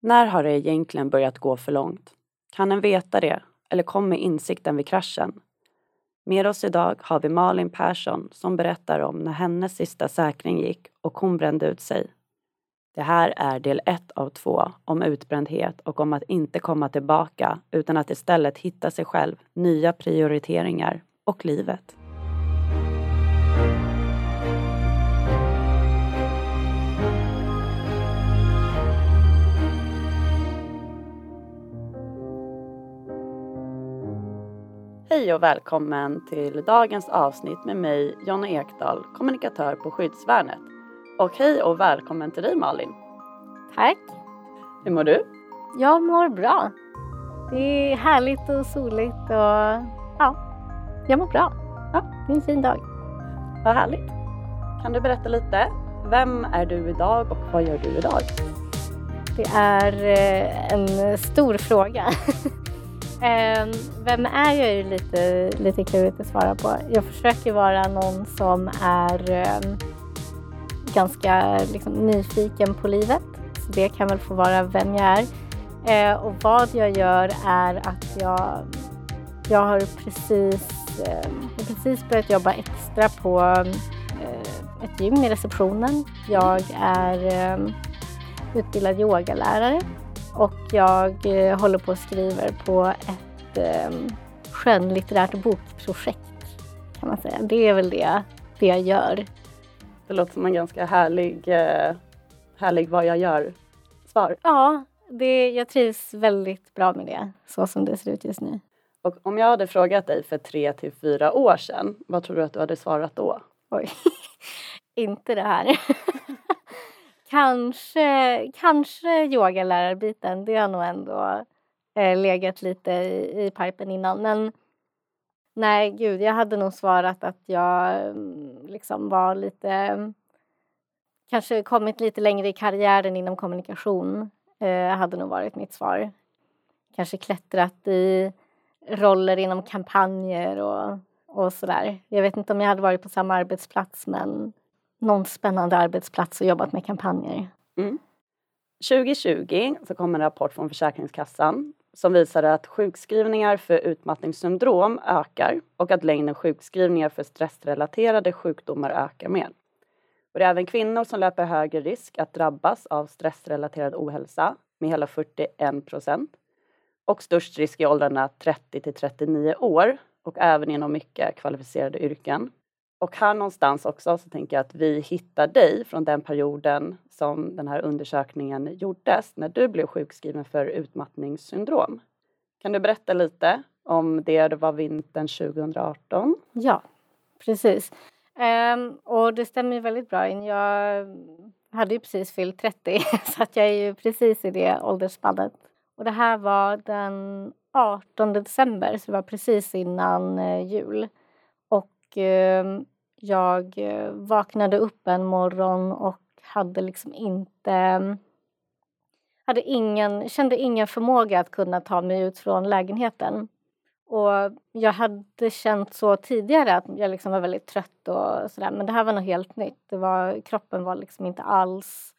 När har det egentligen börjat gå för långt? Kan en veta det? Eller kommer insikten vid kraschen? Med oss idag har vi Malin Persson som berättar om när hennes sista säkring gick och hon brände ut sig. Det här är del ett av två om utbrändhet och om att inte komma tillbaka utan att istället hitta sig själv, nya prioriteringar och livet. Hej och välkommen till dagens avsnitt med mig Jonna Ekdahl, kommunikatör på Skyddsvärnet. Och hej och välkommen till dig Malin. Tack. Hur mår du? Jag mår bra. Det är härligt och soligt och ja, jag mår bra. Ja. Det är en fin dag. Vad härligt. Kan du berätta lite? Vem är du idag och vad gör du idag? Det är eh, en stor fråga. Ehm, vem är jag ju lite, lite klurigt att svara på. Jag försöker vara någon som är ehm, ganska liksom, nyfiken på livet. Så det kan väl få vara vem jag är. Eh, och vad jag gör är att jag, jag har precis, eh, precis börjat jobba extra på eh, ett gym i receptionen. Jag är eh, utbildad yogalärare och jag eh, håller på och skriver på ett eh, skönlitterärt bokprojekt kan man säga. Det är väl det, det jag gör. Det låter som en ganska härlig, eh, härlig vad jag gör-svar. Ja, det, jag trivs väldigt bra med det, så som det ser ut just nu. Och om jag hade frågat dig för tre till fyra år sedan, vad tror du att du hade svarat då? Oj, inte det här kanske, kanske yogalärarbiten, det har nog ändå eh, legat lite i, i pipen innan. Men nej, gud, jag hade nog svarat att jag mm, liksom var lite kanske kommit lite längre i karriären inom kommunikation eh, hade nog varit mitt svar. Kanske klättrat i roller inom kampanjer och, och sådär. Jag vet inte om jag hade varit på samma arbetsplats men någon spännande arbetsplats och jobbat med kampanjer. Mm. 2020 så kom en rapport från Försäkringskassan som visade att sjukskrivningar för utmattningssyndrom ökar och att längden sjukskrivningar för stressrelaterade sjukdomar ökar mer. Och det är även kvinnor som löper högre risk att drabbas av stressrelaterad ohälsa med hela 41 procent och störst risk i åldrarna 30 till 39 år och även inom mycket kvalificerade yrken. Och här någonstans också så tänker jag att vi hittar dig från den perioden som den här undersökningen gjordes när du blev sjukskriven för utmattningssyndrom. Kan du berätta lite om det? Det var vintern 2018. Ja, precis. Um, och det stämmer ju väldigt bra in. Jag hade ju precis fyllt 30 så att jag är ju precis i det åldersspannet. Och det här var den 18 december så det var precis innan uh, jul. Eh, jag eh, vaknade upp en morgon och hade liksom inte hade ingen, kände ingen förmåga att kunna ta mig ut från lägenheten. Och jag hade känt så tidigare att jag liksom var väldigt trött och sådär men det här var något helt nytt. Det var, kroppen var liksom inte alls...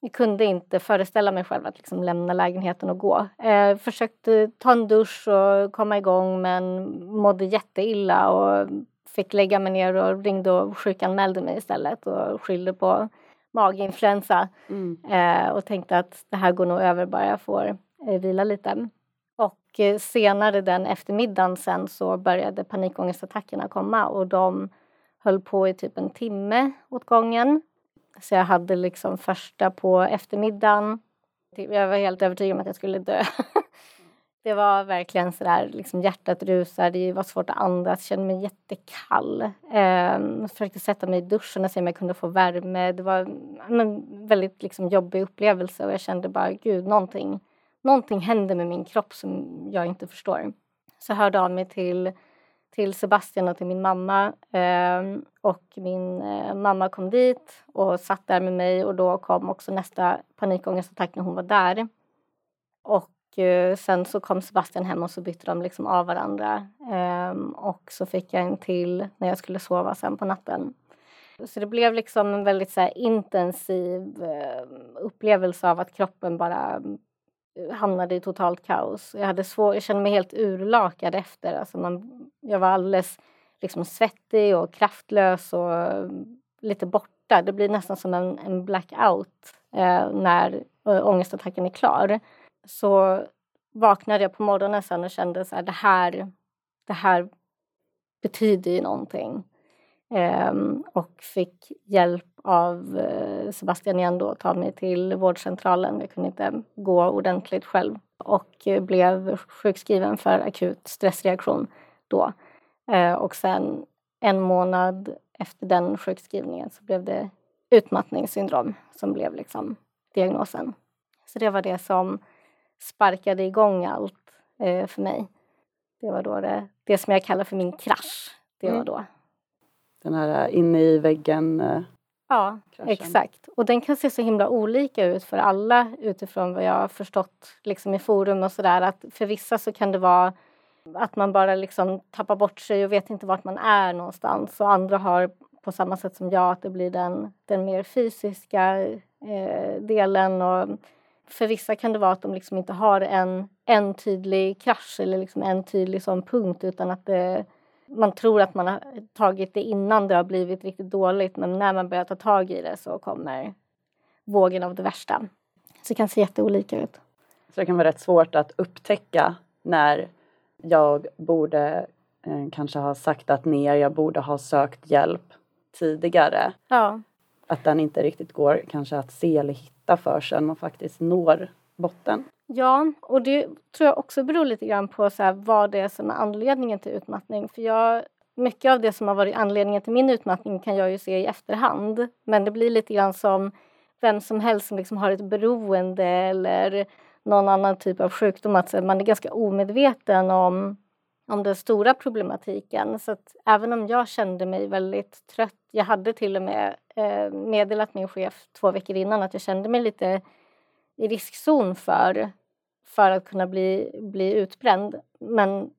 Jag kunde inte föreställa mig själv att liksom lämna lägenheten och gå. Jag eh, försökte ta en dusch och komma igång men mådde jätteilla och fick lägga mig ner och ringde och sjukanmälde mig istället och skyllde på maginfluensa mm. eh, och tänkte att det här går nog över bara jag får eh, vila lite. Och eh, senare den eftermiddagen sen så började panikångestattackerna komma och de höll på i typ en timme åt gången. Så jag hade liksom första på eftermiddagen. Jag var helt övertygad om att jag skulle dö. Det var verkligen sådär, liksom hjärtat rusade, det var svårt att andas, kände mig jättekall. Eh, försökte sätta mig i duschen och se om jag kunde få värme. Det var en väldigt liksom, jobbig upplevelse och jag kände bara, gud, någonting, någonting händer med min kropp som jag inte förstår. Så jag hörde av mig till, till Sebastian och till min mamma. Eh, och min eh, mamma kom dit och satt där med mig och då kom också nästa panikångestattack när hon var där. Och sen så kom Sebastian hem och så bytte de liksom av varandra. Ehm, och så fick jag en till när jag skulle sova sen på natten. Så det blev liksom en väldigt så intensiv eh, upplevelse av att kroppen bara eh, hamnade i totalt kaos. Jag, hade svår, jag kände mig helt urlakad efter. Alltså man, jag var alldeles liksom svettig och kraftlös och eh, lite borta. Det blir nästan som en, en blackout eh, när ångestattacken är klar. Så vaknade jag på morgonen sen och kände att det här, det här betyder ju någonting. Um, och fick hjälp av uh, Sebastian igen då att ta mig till vårdcentralen. Jag kunde inte gå ordentligt själv och uh, blev sjukskriven för akut stressreaktion då. Uh, och sen en månad efter den sjukskrivningen så blev det utmattningssyndrom som blev liksom diagnosen. Så det var det som sparkade igång allt eh, för mig. Det var då det, det som jag kallar för min krasch. Det var mm. då. Den här eh, inne i väggen eh, Ja, kraschen. exakt. Och den kan se så himla olika ut för alla utifrån vad jag har förstått liksom i forum och sådär. Att för vissa så kan det vara att man bara liksom tappar bort sig och vet inte vart man är någonstans. Och andra har på samma sätt som jag att det blir den, den mer fysiska eh, delen. Och för vissa kan det vara att de liksom inte har en, en tydlig krasch eller liksom en tydlig sån punkt utan att det, man tror att man har tagit det innan det har blivit riktigt dåligt men när man börjar ta tag i det så kommer vågen av det värsta. Så det kan se jätteolika ut. Så det kan vara rätt svårt att upptäcka när jag borde eh, kanske ha saktat ner, jag borde ha sökt hjälp tidigare. Ja. Att den inte riktigt går kanske att se eller hitta för man faktiskt når botten. Ja, och det tror jag också beror lite grann på så här, vad det är som är anledningen till utmattning. För jag, mycket av det som har varit anledningen till min utmattning kan jag ju se i efterhand. Men det blir lite grann som vem som helst som liksom har ett beroende eller någon annan typ av sjukdom. Att man är ganska omedveten om, om den stora problematiken. Så att även om jag kände mig väldigt trött. Jag hade till och med eh, meddelat min chef två veckor innan att jag kände mig lite i riskzon för, för att kunna bli, bli utbränd. Men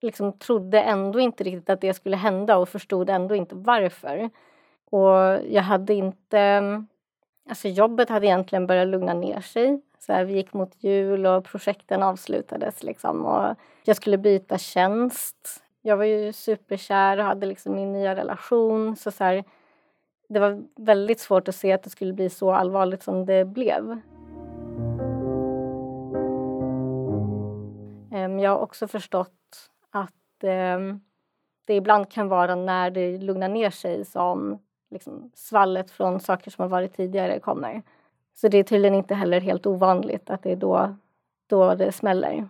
liksom trodde ändå inte riktigt att det skulle hända och förstod ändå inte varför. Och jag hade inte... Alltså jobbet hade egentligen börjat lugna ner sig. Så här, vi gick mot jul och projekten avslutades liksom. Och jag skulle byta tjänst. Jag var ju superkär och hade liksom min nya relation. Så, så här, det var väldigt svårt att se att det skulle bli så allvarligt som det blev. Ehm, jag har också förstått att ehm, det ibland kan vara när det lugnar ner sig som liksom svallet från saker som har varit tidigare kommer. Så det är tydligen inte heller helt ovanligt att det är då, då det smäller.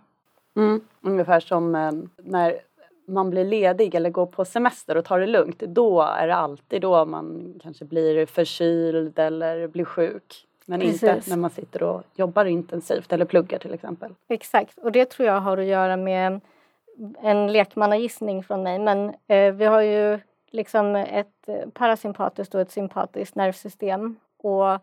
Mm. Ungefär som eh, när man blir ledig eller går på semester och tar det lugnt. Då är det alltid då man kanske blir förkyld eller blir sjuk. Men Precis. inte när man sitter och jobbar intensivt eller pluggar till exempel. Exakt, och det tror jag har att göra med en lekmannagissning från mig. Men eh, vi har ju liksom ett parasympatiskt och ett sympatiskt nervsystem. Och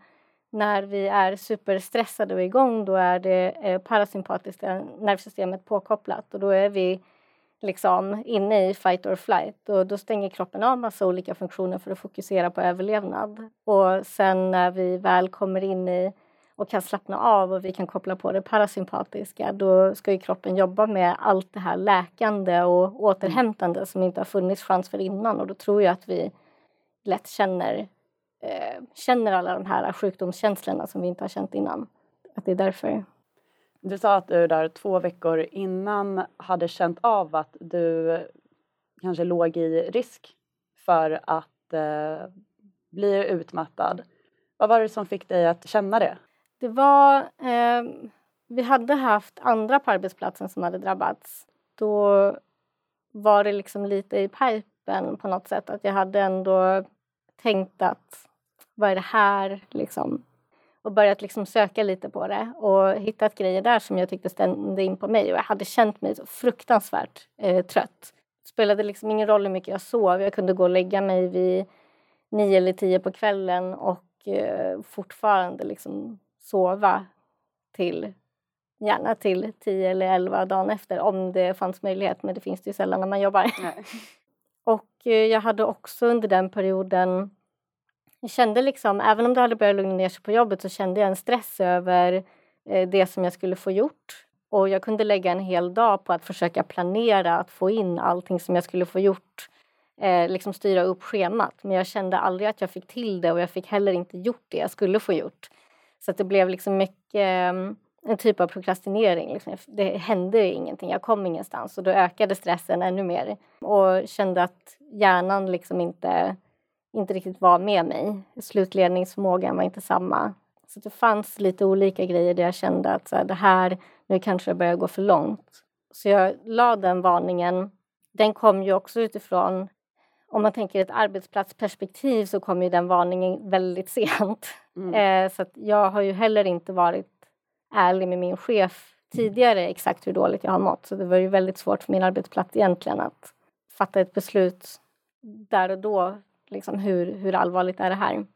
när vi är superstressade och igång då är det eh, parasympatiska nervsystemet påkopplat. Och då är vi liksom inne i fight or flight. Och då stänger kroppen av massa olika funktioner för att fokusera på överlevnad. Och sen när vi väl kommer in i och kan slappna av och vi kan koppla på det parasympatiska då ska ju kroppen jobba med allt det här läkande och återhämtande som inte har funnits chans för innan. Och då tror jag att vi lätt känner, eh, känner alla de här sjukdomskänslorna som vi inte har känt innan. Att det är därför. Du sa att du där två veckor innan hade känt av att du kanske låg i risk för att eh, bli utmattad. Vad var det som fick dig att känna det? Det var... Eh, vi hade haft andra på arbetsplatsen som hade drabbats. Då var det liksom lite i pipen på något sätt att jag hade ändå tänkt att vad är det här liksom? och börjat liksom söka lite på det och hittat grejer där som jag tyckte stämde in på mig och jag hade känt mig så fruktansvärt eh, trött. Det spelade liksom ingen roll hur mycket jag sov. Jag kunde gå och lägga mig vid nio eller tio på kvällen och eh, fortfarande liksom sova till gärna till tio eller elva dagen efter om det fanns möjlighet men det finns det ju sällan när man jobbar. och eh, jag hade också under den perioden jag kände liksom, även om det hade börjat lugna ner sig på jobbet så kände jag en stress över eh, det som jag skulle få gjort. Och jag kunde lägga en hel dag på att försöka planera att få in allting som jag skulle få gjort. Eh, liksom styra upp schemat. Men jag kände aldrig att jag fick till det och jag fick heller inte gjort det jag skulle få gjort. Så att det blev liksom mycket mm, en typ av prokrastinering. Liksom. Det hände ingenting, jag kom ingenstans och då ökade stressen ännu mer. Och kände att hjärnan liksom inte, inte riktigt var med mig. Slutledningsförmågan var inte samma. Så det fanns lite olika grejer där jag kände att så här, det här, nu kanske det börjar gå för långt. Så jag la den varningen. Den kom ju också utifrån om man tänker ett arbetsplatsperspektiv så kom ju den varningen väldigt sent. Mm. Eh, så jag har ju heller inte varit ärlig med min chef tidigare exakt hur dåligt jag har mått. Så det var ju väldigt svårt för min arbetsplats egentligen att fatta ett beslut där och då. Liksom hur, hur allvarligt är det här?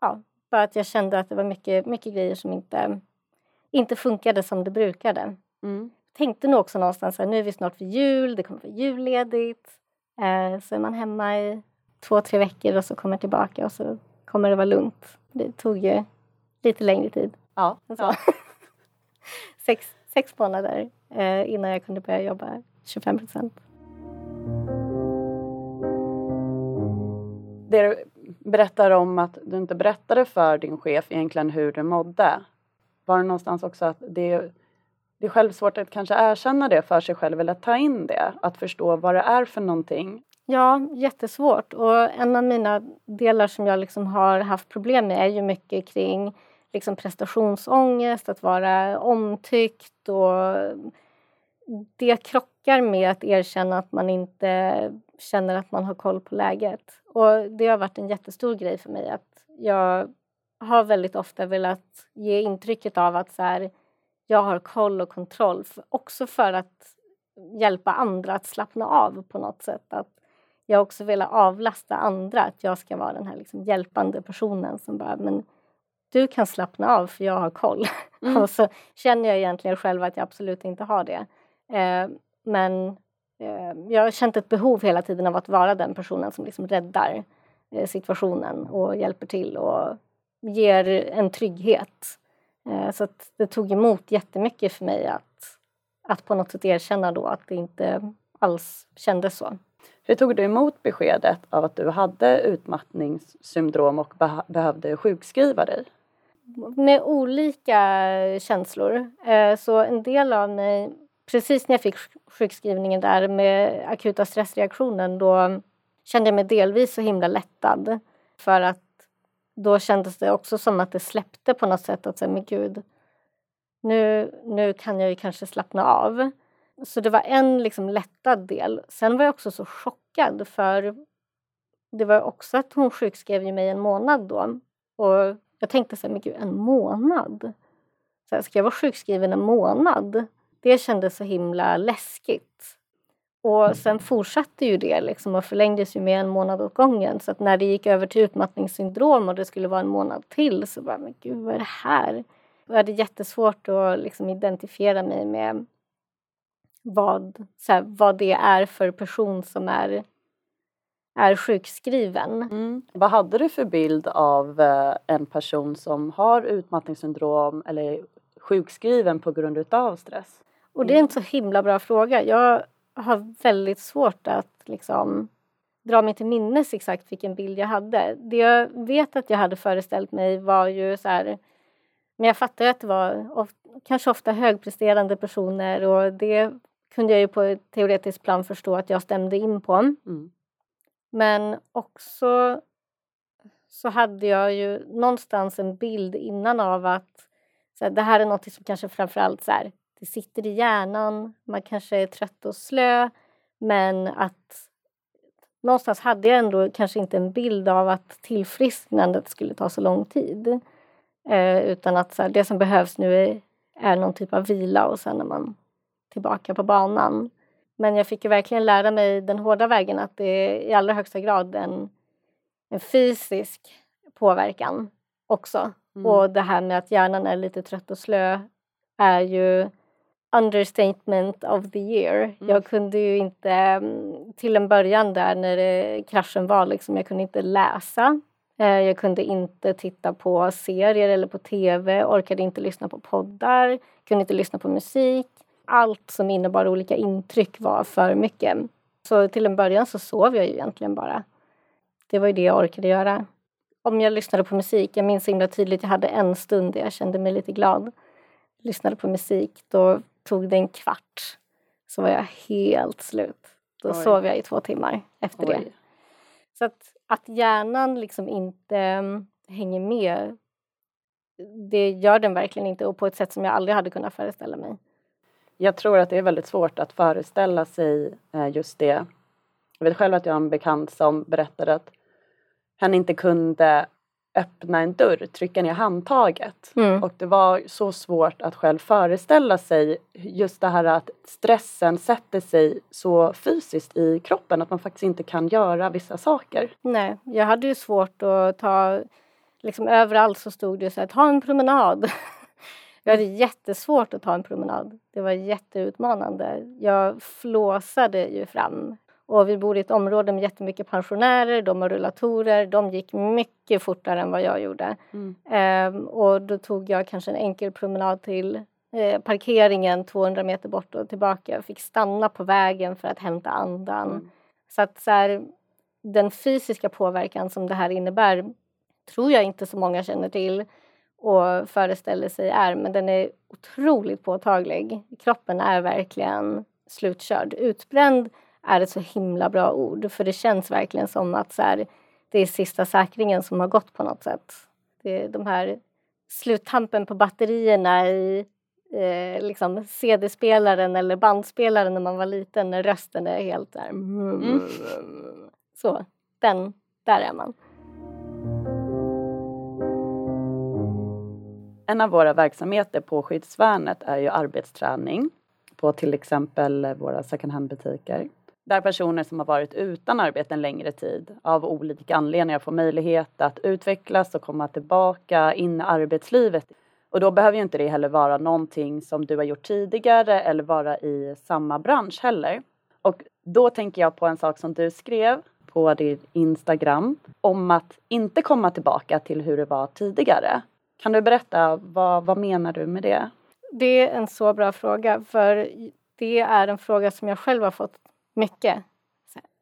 Ja, bara att jag kände att det var mycket, mycket grejer som inte, inte funkade som det brukade. Mm. Tänkte nog också någonstans att nu är vi snart vid jul, det kommer vara julledigt. Eh, så är man hemma i två, tre veckor och så kommer tillbaka och så kommer det vara lugnt. Det tog ju lite längre tid. Ja. ja. sex, sex månader eh, innan jag kunde börja jobba 25 procent. Det du berättar om att du inte berättade för din chef egentligen hur du mådde. Var det någonstans också att det, det är själv svårt att kanske erkänna det för sig själv eller ta in det? Att förstå vad det är för någonting? Ja, jättesvårt. Och en av mina delar som jag liksom har haft problem med är ju mycket kring liksom prestationsångest, att vara omtyckt och det krockar med att erkänna att man inte känner att man har koll på läget. Och det har varit en jättestor grej för mig att jag har väldigt ofta velat ge intrycket av att så här, jag har koll och kontroll, för, också för att hjälpa andra att slappna av på något sätt. Att jag också velat avlasta andra, att jag ska vara den här liksom hjälpande personen som bara, men du kan slappna av för jag har koll. Mm. och så känner jag egentligen själv att jag absolut inte har det. Eh, men jag har känt ett behov hela tiden av att vara den personen som liksom räddar eh, situationen och hjälper till och ger en trygghet. Eh, så det tog emot jättemycket för mig att, att på något sätt erkänna då att det inte alls kändes så. Hur tog du emot beskedet av att du hade utmattningssyndrom och behövde sjukskriva dig? med olika känslor. Eh, så en del av mig, precis när jag fick sjukskrivningen där med akuta stressreaktionen, då kände jag mig delvis så himla lättad. För att då kändes det också som att det släppte på något sätt att säga, men gud, nu, nu kan jag ju kanske slappna av. Så det var en liksom lättad del. Sen var jag också så chockad för det var också att hon sjukskrev mig en månad då. Och jag tänkte så här, men gud, en månad? Så här, ska jag vara sjukskriven en månad? Det kändes så himla läskigt. Och mm. sen fortsatte ju det liksom och förlängdes ju med en månad åt gången. Så att när det gick över till utmattningssyndrom och det skulle vara en månad till så bara, men gud vad är det här? Jag hade jättesvårt att liksom identifiera mig med vad, så här, vad det är för person som är är sjukskriven. Mm. Vad hade du för bild av eh, en person som har utmattningssyndrom eller sjukskriven på grund utav stress? Och det är en så himla bra fråga. Jag har väldigt svårt att liksom dra mig till minnes exakt vilken bild jag hade. Det jag vet att jag hade föreställt mig var ju så här men jag fattar ju att det var of, kanske ofta högpresterande personer och det kunde jag ju på ett teoretiskt plan förstå att jag stämde in på. Mm. Men också så hade jag ju någonstans en bild innan av att så här, det här är något som kanske framförallt så här, det sitter i hjärnan, man kanske är trött och slö men att någonstans hade jag ändå kanske inte en bild av att tillfrisknandet skulle ta så lång tid. Eh, utan att så här, det som behövs nu är, är någon typ av vila och sen är man tillbaka på banan. Men jag fick ju verkligen lära mig den hårda vägen att det är i allra högsta grad en, en fysisk påverkan också. Mm. Och det här med att hjärnan är lite trött och slö är ju understatement of the year. Mm. Jag kunde ju inte, mm, till en början där när det, kraschen var, liksom, jag kunde inte läsa Eh, jag kunde inte titta på serier eller på tv, orkade inte lyssna på poddar, kunde inte lyssna på musik. Allt som innebar olika intryck var för mycket. Så till en början så sov jag ju egentligen bara. Det var ju det jag orkade göra. Om jag lyssnade på musik, jag minns himla tydligt, jag hade en stund där jag kände mig lite glad. Lyssnade på musik, då tog det en kvart. Så var jag helt slut. Då Oj. sov jag i två timmar efter Oj. det. Så att, att hjärnan liksom inte um, hänger med, det gör den verkligen inte och på ett sätt som jag aldrig hade kunnat föreställa mig. Jag tror att det är väldigt svårt att föreställa sig eh, just det. Jag vet själv att jag har en bekant som berättade att han inte kunde öppna en dörr, trycka ner handtaget. Mm. Och det var så svårt att själv föreställa sig just det här att stressen sätter sig så fysiskt i kroppen att man faktiskt inte kan göra vissa saker. Nej, jag hade ju svårt att ta, liksom överallt så stod det så här, ta en promenad. Jag hade jättesvårt att ta en promenad. Det var jätteutmanande. Jag flåsade ju fram och vi bor i ett område med jättemycket pensionärer, de har rullatorer, de gick mycket fortare än vad jag gjorde. Mm. Ehm, och då tog jag kanske en enkel promenad till eh, parkeringen 200 meter bort och tillbaka. Jag fick stanna på vägen för att hämta andan. Mm. Så att så här, den fysiska påverkan som det här innebär tror jag inte så många känner till och föreställer sig är, men den är otroligt påtaglig. Kroppen är verkligen slutkörd. Utbränd är ett så himla bra ord för det känns verkligen som att så här, det är sista säkringen som har gått på något sätt. Det är de här sluttampen på batterierna i eh, liksom CD-spelaren eller bandspelaren när man var liten när rösten är helt där. Mm. Så, den, där är man. En av våra verksamheter på Skyddsvärnet är ju arbetsträning på till exempel våra second hand-butiker. Där personer som har varit utan arbete en längre tid av olika anledningar får möjlighet att utvecklas och komma tillbaka in i arbetslivet. Och då behöver ju inte det heller vara någonting som du har gjort tidigare eller vara i samma bransch heller. Och då tänker jag på en sak som du skrev på din Instagram om att inte komma tillbaka till hur det var tidigare. Kan du berätta, vad, vad menar du med det? Det är en så bra fråga för det är en fråga som jag själv har fått mycket.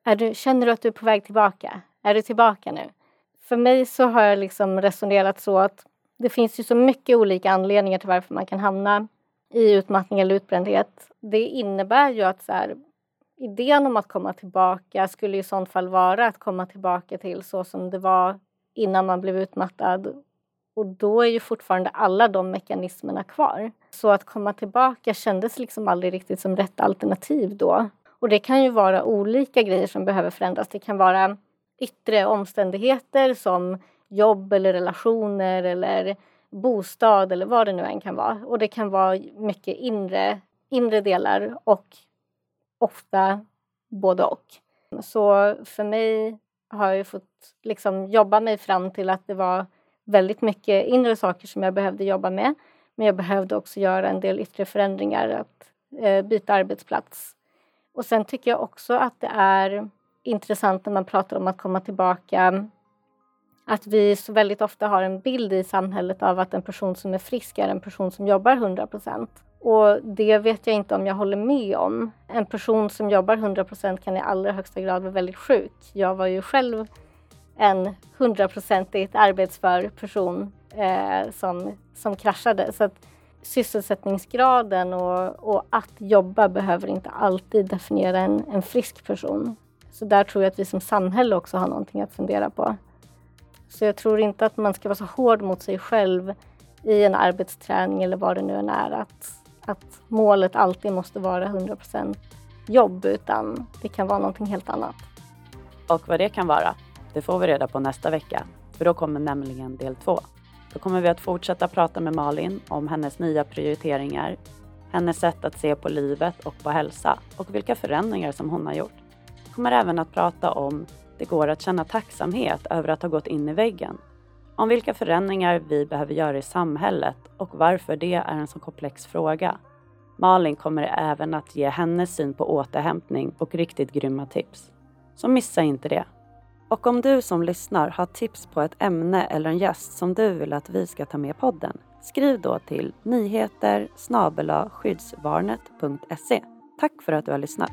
Är du, känner du att du är på väg tillbaka? Är du tillbaka nu? För mig så har jag liksom resonerat så att det finns ju så mycket olika anledningar till varför man kan hamna i utmattning eller utbrändhet. Det innebär ju att så här, idén om att komma tillbaka skulle i sånt fall vara att komma tillbaka till så som det var innan man blev utmattad. Och då är ju fortfarande alla de mekanismerna kvar. Så att komma tillbaka kändes liksom aldrig riktigt som rätt alternativ då. Och det kan ju vara olika grejer som behöver förändras. Det kan vara yttre omständigheter som jobb eller relationer eller bostad eller vad det nu än kan vara. Och det kan vara mycket inre, inre delar och ofta både och. Så för mig har jag fått liksom jobba mig fram till att det var väldigt mycket inre saker som jag behövde jobba med. Men jag behövde också göra en del yttre förändringar, att eh, byta arbetsplats, och sen tycker jag också att det är intressant när man pratar om att komma tillbaka att vi så väldigt ofta har en bild i samhället av att en person som är frisk är en person som jobbar 100% Och det vet jag inte om jag håller med om. En person som jobbar 100% kan i allra högsta grad vara väldigt sjuk. Jag var ju själv en hundraprocentigt arbetsför person eh, som, som kraschade. Så att sysselsättningsgraden och, och, att jobba behöver inte alltid definiera en, en frisk person. Så där tror jag att vi som samhälle också har någonting att fundera på. Så jag tror inte att man ska vara så hård mot sig själv i en arbetsträning eller vad det nu än är. Att, att målet alltid måste vara 100% jobb utan det kan vara någonting helt annat. Och vad det kan vara, det får vi reda på nästa vecka. För då kommer nämligen del två. Då kommer vi att fortsätta prata med Malin om hennes nya prioriteringar, hennes sätt att se på livet och på hälsa och vilka förändringar som hon har gjort. Vi kommer även att prata om det går att känna tacksamhet över att ha gått in i väggen. Om vilka förändringar vi behöver göra i samhället och varför det är en så komplex fråga. Malin kommer även att ge hennes syn på återhämtning och riktigt grymma tips. Så missa inte det. Och om du som lyssnar har tips på ett ämne eller en gäst som du vill att vi ska ta med podden, skriv då till nyheter skyddsvarnet.se. Tack för att du har lyssnat.